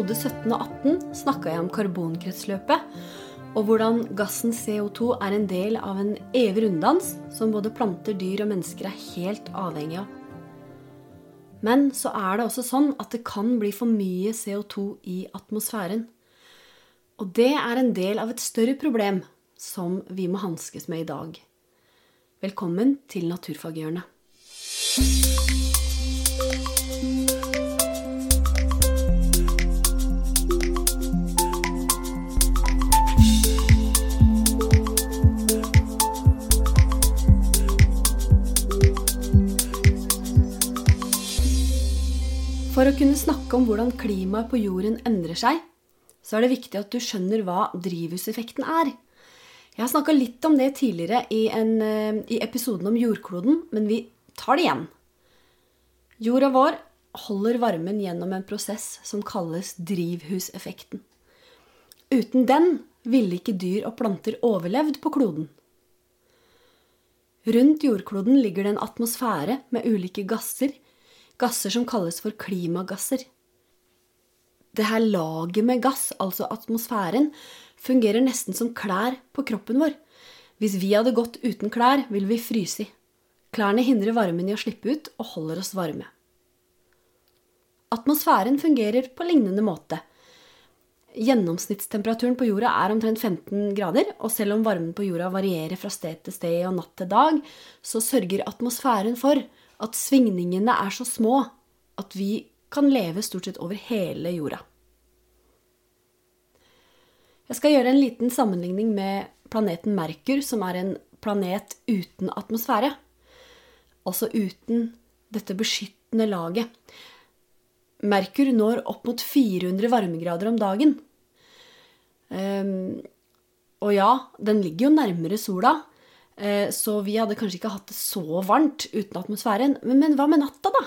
Episode 17 og 18 snakka jeg om karbonkretsløpet, og hvordan gassen CO2 er en del av en evig runddans som både planter, dyr og mennesker er helt avhengig av. Men så er det også sånn at det kan bli for mye CO2 i atmosfæren. Og det er en del av et større problem som vi må hanskes med i dag. Velkommen til Naturfaghjørnet. Kunne snakke om hvordan klimaet på jorden endrer seg, så er det viktig at du skjønner hva drivhuseffekten er. Jeg har snakka litt om det tidligere i, en, eh, i episoden om jordkloden, men vi tar det igjen. Jorda vår holder varmen gjennom en prosess som kalles drivhuseffekten. Uten den ville ikke dyr og planter overlevd på kloden. Rundt jordkloden ligger det en atmosfære med ulike gasser gasser som kalles for klimagasser. Det her laget med gass, altså atmosfæren, fungerer nesten som klær på kroppen vår. Hvis vi hadde gått uten klær, ville vi fryse i. Klærne hindrer varmen i å slippe ut og holder oss varme. Atmosfæren fungerer på lignende måte. Gjennomsnittstemperaturen på jorda er omtrent 15 grader, og selv om varmen på jorda varierer fra sted til sted og natt til dag, så sørger atmosfæren for at svingningene er så små at vi kan leve stort sett over hele jorda. Jeg skal gjøre en liten sammenligning med planeten Merkur, som er en planet uten atmosfære. Altså uten dette beskyttende laget. Merkur når opp mot 400 varmegrader om dagen. Um, og ja, den ligger jo nærmere sola, så vi hadde kanskje ikke hatt det så varmt uten atmosfæren. Men hva med natta, da?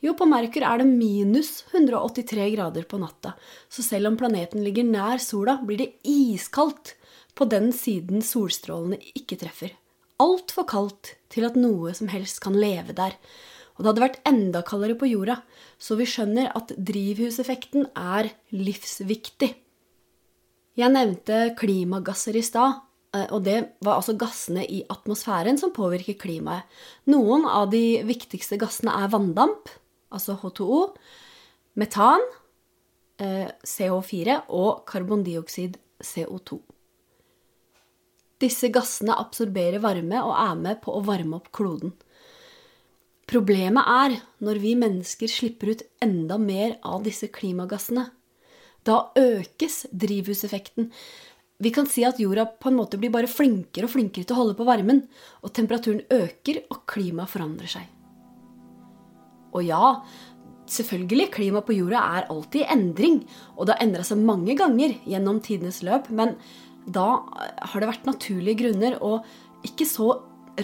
Jo, på Merkur er det minus 183 grader på natta. Så selv om planeten ligger nær sola, blir det iskaldt på den siden solstrålene ikke treffer. Altfor kaldt til at noe som helst kan leve der. Og det hadde vært enda kaldere på jorda, så vi skjønner at drivhuseffekten er livsviktig. Jeg nevnte klimagasser i stad, Eh, og det var altså gassene i atmosfæren som påvirker klimaet. Noen av de viktigste gassene er vanndamp, altså H2O, metan, eh, CO4 og karbondioksid, CO2. Disse gassene absorberer varme og er med på å varme opp kloden. Problemet er når vi mennesker slipper ut enda mer av disse klimagassene. Da økes drivhuseffekten, vi kan si at jorda på en måte blir bare flinkere og flinkere til å holde på varmen, og temperaturen øker, og klimaet forandrer seg. Og ja, selvfølgelig, klimaet på jorda er alltid i endring, og det har endra seg mange ganger gjennom tidenes løp, men da har det vært naturlige grunner, og ikke så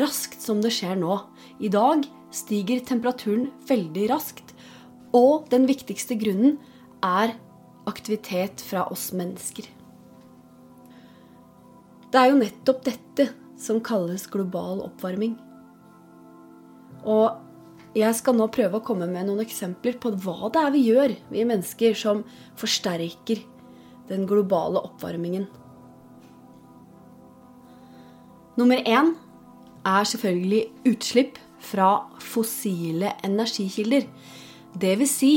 raskt som det skjer nå. I dag stiger temperaturen veldig raskt, og den viktigste grunnen er aktivitet fra oss mennesker. Det er jo nettopp dette som kalles global oppvarming. Og jeg skal nå prøve å komme med noen eksempler på hva det er vi gjør, vi mennesker, som forsterker den globale oppvarmingen. Nummer én er selvfølgelig utslipp fra fossile energikilder. Vil si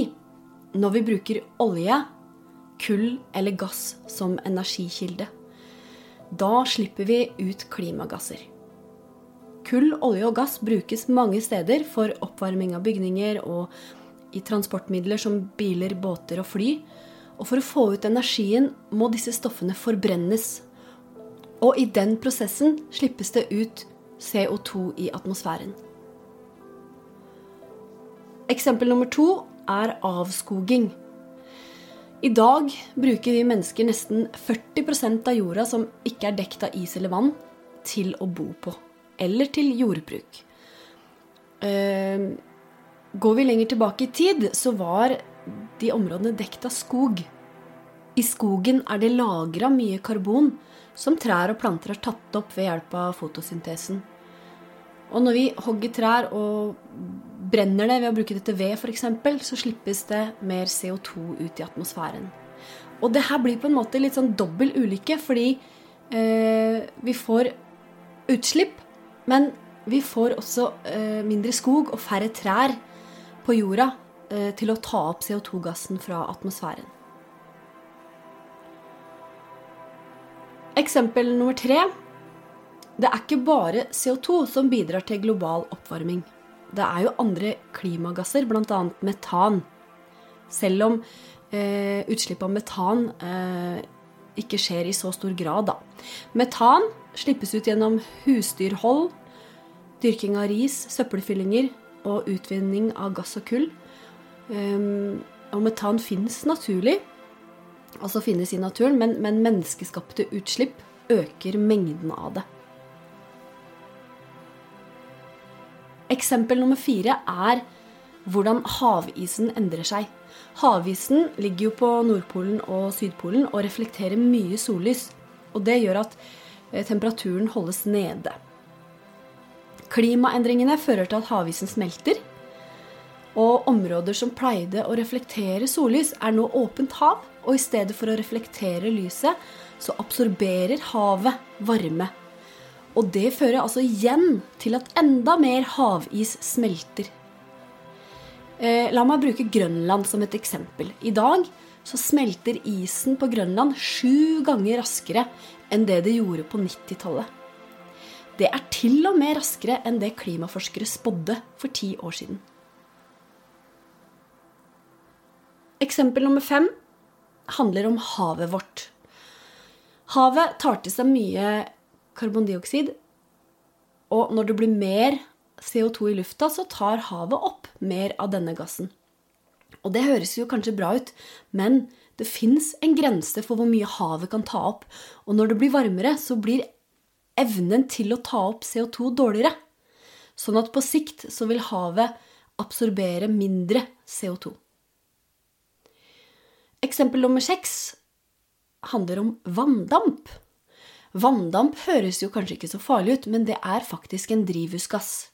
når vi bruker olje, kull eller gass som energikilde. Da slipper vi ut klimagasser. Kull, olje og gass brukes mange steder for oppvarming av bygninger og i transportmidler som biler, båter og fly. Og for å få ut energien må disse stoffene forbrennes. Og i den prosessen slippes det ut CO2 i atmosfæren. Eksempel nummer to er avskoging. I dag bruker vi mennesker nesten 40% av jorda som ikke er dekt av is eller vann, til å bo på. Eller til jordbruk. Ehm, går vi lenger tilbake i tid, så var de områdene dekt av skog. I skogen er det lagra mye karbon som trær og planter har tatt opp ved hjelp av fotosyntesen. Og når vi hogger trær og brenner det ved å bruke dette ved f.eks., så slippes det mer CO2 ut i atmosfæren. Og det her blir på en måte litt sånn dobbel ulykke, fordi eh, vi får utslipp, men vi får også eh, mindre skog og færre trær på jorda eh, til å ta opp CO2-gassen fra atmosfæren. Eksempel nummer tre. Det er ikke bare CO2 som bidrar til global oppvarming. Det er jo andre klimagasser, bl.a. metan. Selv om eh, utslipp av metan eh, ikke skjer i så stor grad, da. Metan slippes ut gjennom husdyrhold, dyrking av ris, søppelfyllinger og utvinning av gass og kull. Um, og metan finnes naturlig, altså finnes i naturen, men, men menneskeskapte utslipp øker mengden av det. Eksempel nummer fire er hvordan havisen endrer seg. Havisen ligger jo på Nordpolen og Sydpolen og reflekterer mye sollys. Og det gjør at eh, temperaturen holdes nede. Klimaendringene fører til at havisen smelter. Og områder som pleide å reflektere sollys, er nå åpent hav. Og i stedet for å reflektere lyset, så absorberer havet varme og det fører altså igjen til at enda mer havis smelter. Eh, la meg bruke Grønland som et eksempel. I dag så smelter isen på Grønland sju ganger raskere enn det det gjorde på 90-tallet. Det er til og med raskere enn det klimaforskere spådde for ti år siden. Eksempel nummer fem handler om havet vårt. Havet tar til seg mye karbondioksid. Og når det blir mer CO2 i lufta, så tar havet opp mer av denne gassen. Og det høres jo kanskje bra ut, men det fins en grense for hvor mye havet kan ta opp. Og når det blir varmere, så blir evnen til å ta opp CO2 dårligere. Sånn at på sikt så vil havet absorbere mindre CO2. Eksempel nummer seks handler om vanndamp. Vanndamp høres jo kanskje ikke så farlig ut, men det er faktisk en drivhusgass.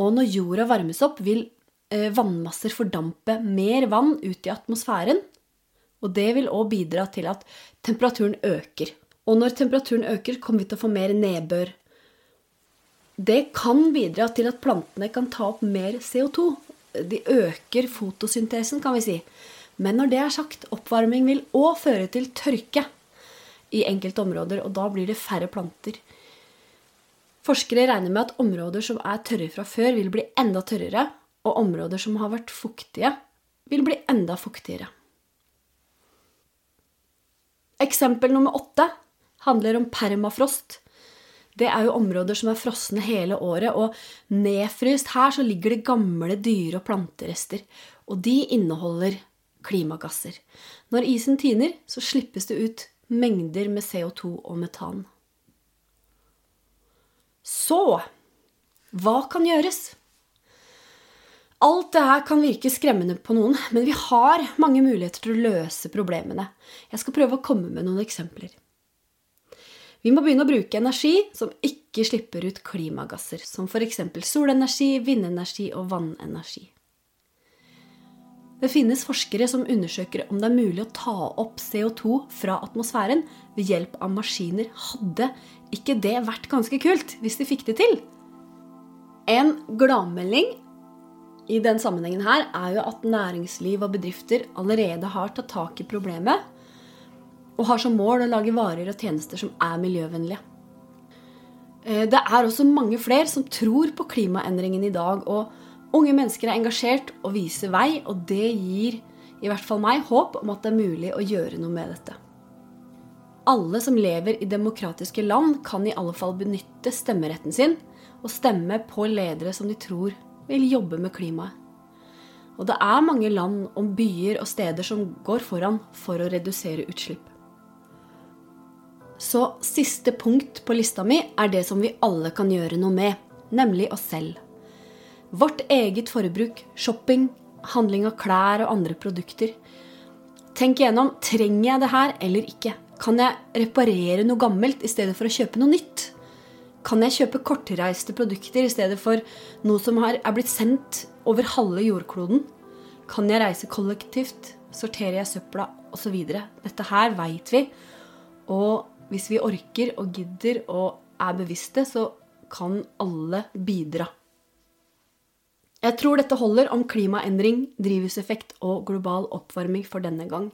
Og når jorda varmes opp, vil eh, vannmasser fordampe mer vann ut i atmosfæren. Og det vil òg bidra til at temperaturen øker. Og når temperaturen øker, kommer vi til å få mer nedbør. Det kan bidra til at plantene kan ta opp mer CO2. De øker fotosyntesen, kan vi si. Men når det er sagt, oppvarming vil òg føre til tørke i enkelte områder, og da blir det færre planter. Forskere regner med at områder som er tørre fra før, vil bli enda tørrere, og områder som har vært fuktige, vil bli enda fuktigere. Eksempel nummer åtte handler om permafrost. Det er jo områder som er frosne hele året, og nedfryst her så ligger det gamle dyre- og planterester, og de inneholder klimagasser. Når isen tiner, så slippes det ut mengder med CO2 og metan. Så hva kan gjøres? Alt det her kan virke skremmende på noen, men vi har mange muligheter til å løse problemene. Jeg skal prøve å komme med noen eksempler. Vi må begynne å bruke energi som ikke slipper ut klimagasser, som f.eks. solenergi, vindenergi og vannenergi. Det finnes forskere som undersøker om det er mulig å ta opp CO2 fra atmosfæren ved hjelp av maskiner. Hadde ikke det vært ganske kult hvis de fikk det til? En gladmelding i den sammenhengen her er jo at næringsliv og bedrifter allerede har tatt tak i problemet og har som mål å lage varer og tjenester som er miljøvennlige. Eh, det er også mange flere som tror på klimaendringen i dag. og Unge mennesker er engasjert og viser vei, og det gir i hvert fall meg håp om at det er mulig å gjøre noe med dette. Alle som lever i demokratiske land, kan i alle fall benytte stemmeretten sin og stemme på ledere som de tror vil jobbe med klimaet. Og det er mange land om byer og steder som går foran for å redusere utslipp. Så siste punkt på lista mi er det som vi alle kan gjøre noe med, nemlig oss selv. Vårt eget forbruk, shopping, handling av klær og andre produkter. Tenk igjennom trenger jeg det her eller ikke. Kan jeg reparere noe gammelt i stedet for å kjøpe noe nytt? Kan jeg kjøpe kortreiste produkter i stedet for noe som er blitt sendt over halve jordkloden? Kan jeg reise kollektivt? Sorterer jeg søpla? Osv. Dette her veit vi. Og hvis vi orker og gidder og er bevisste, så kan alle bidra. Jeg tror dette holder om klimaendring, drivhuseffekt og global oppvarming for denne gang.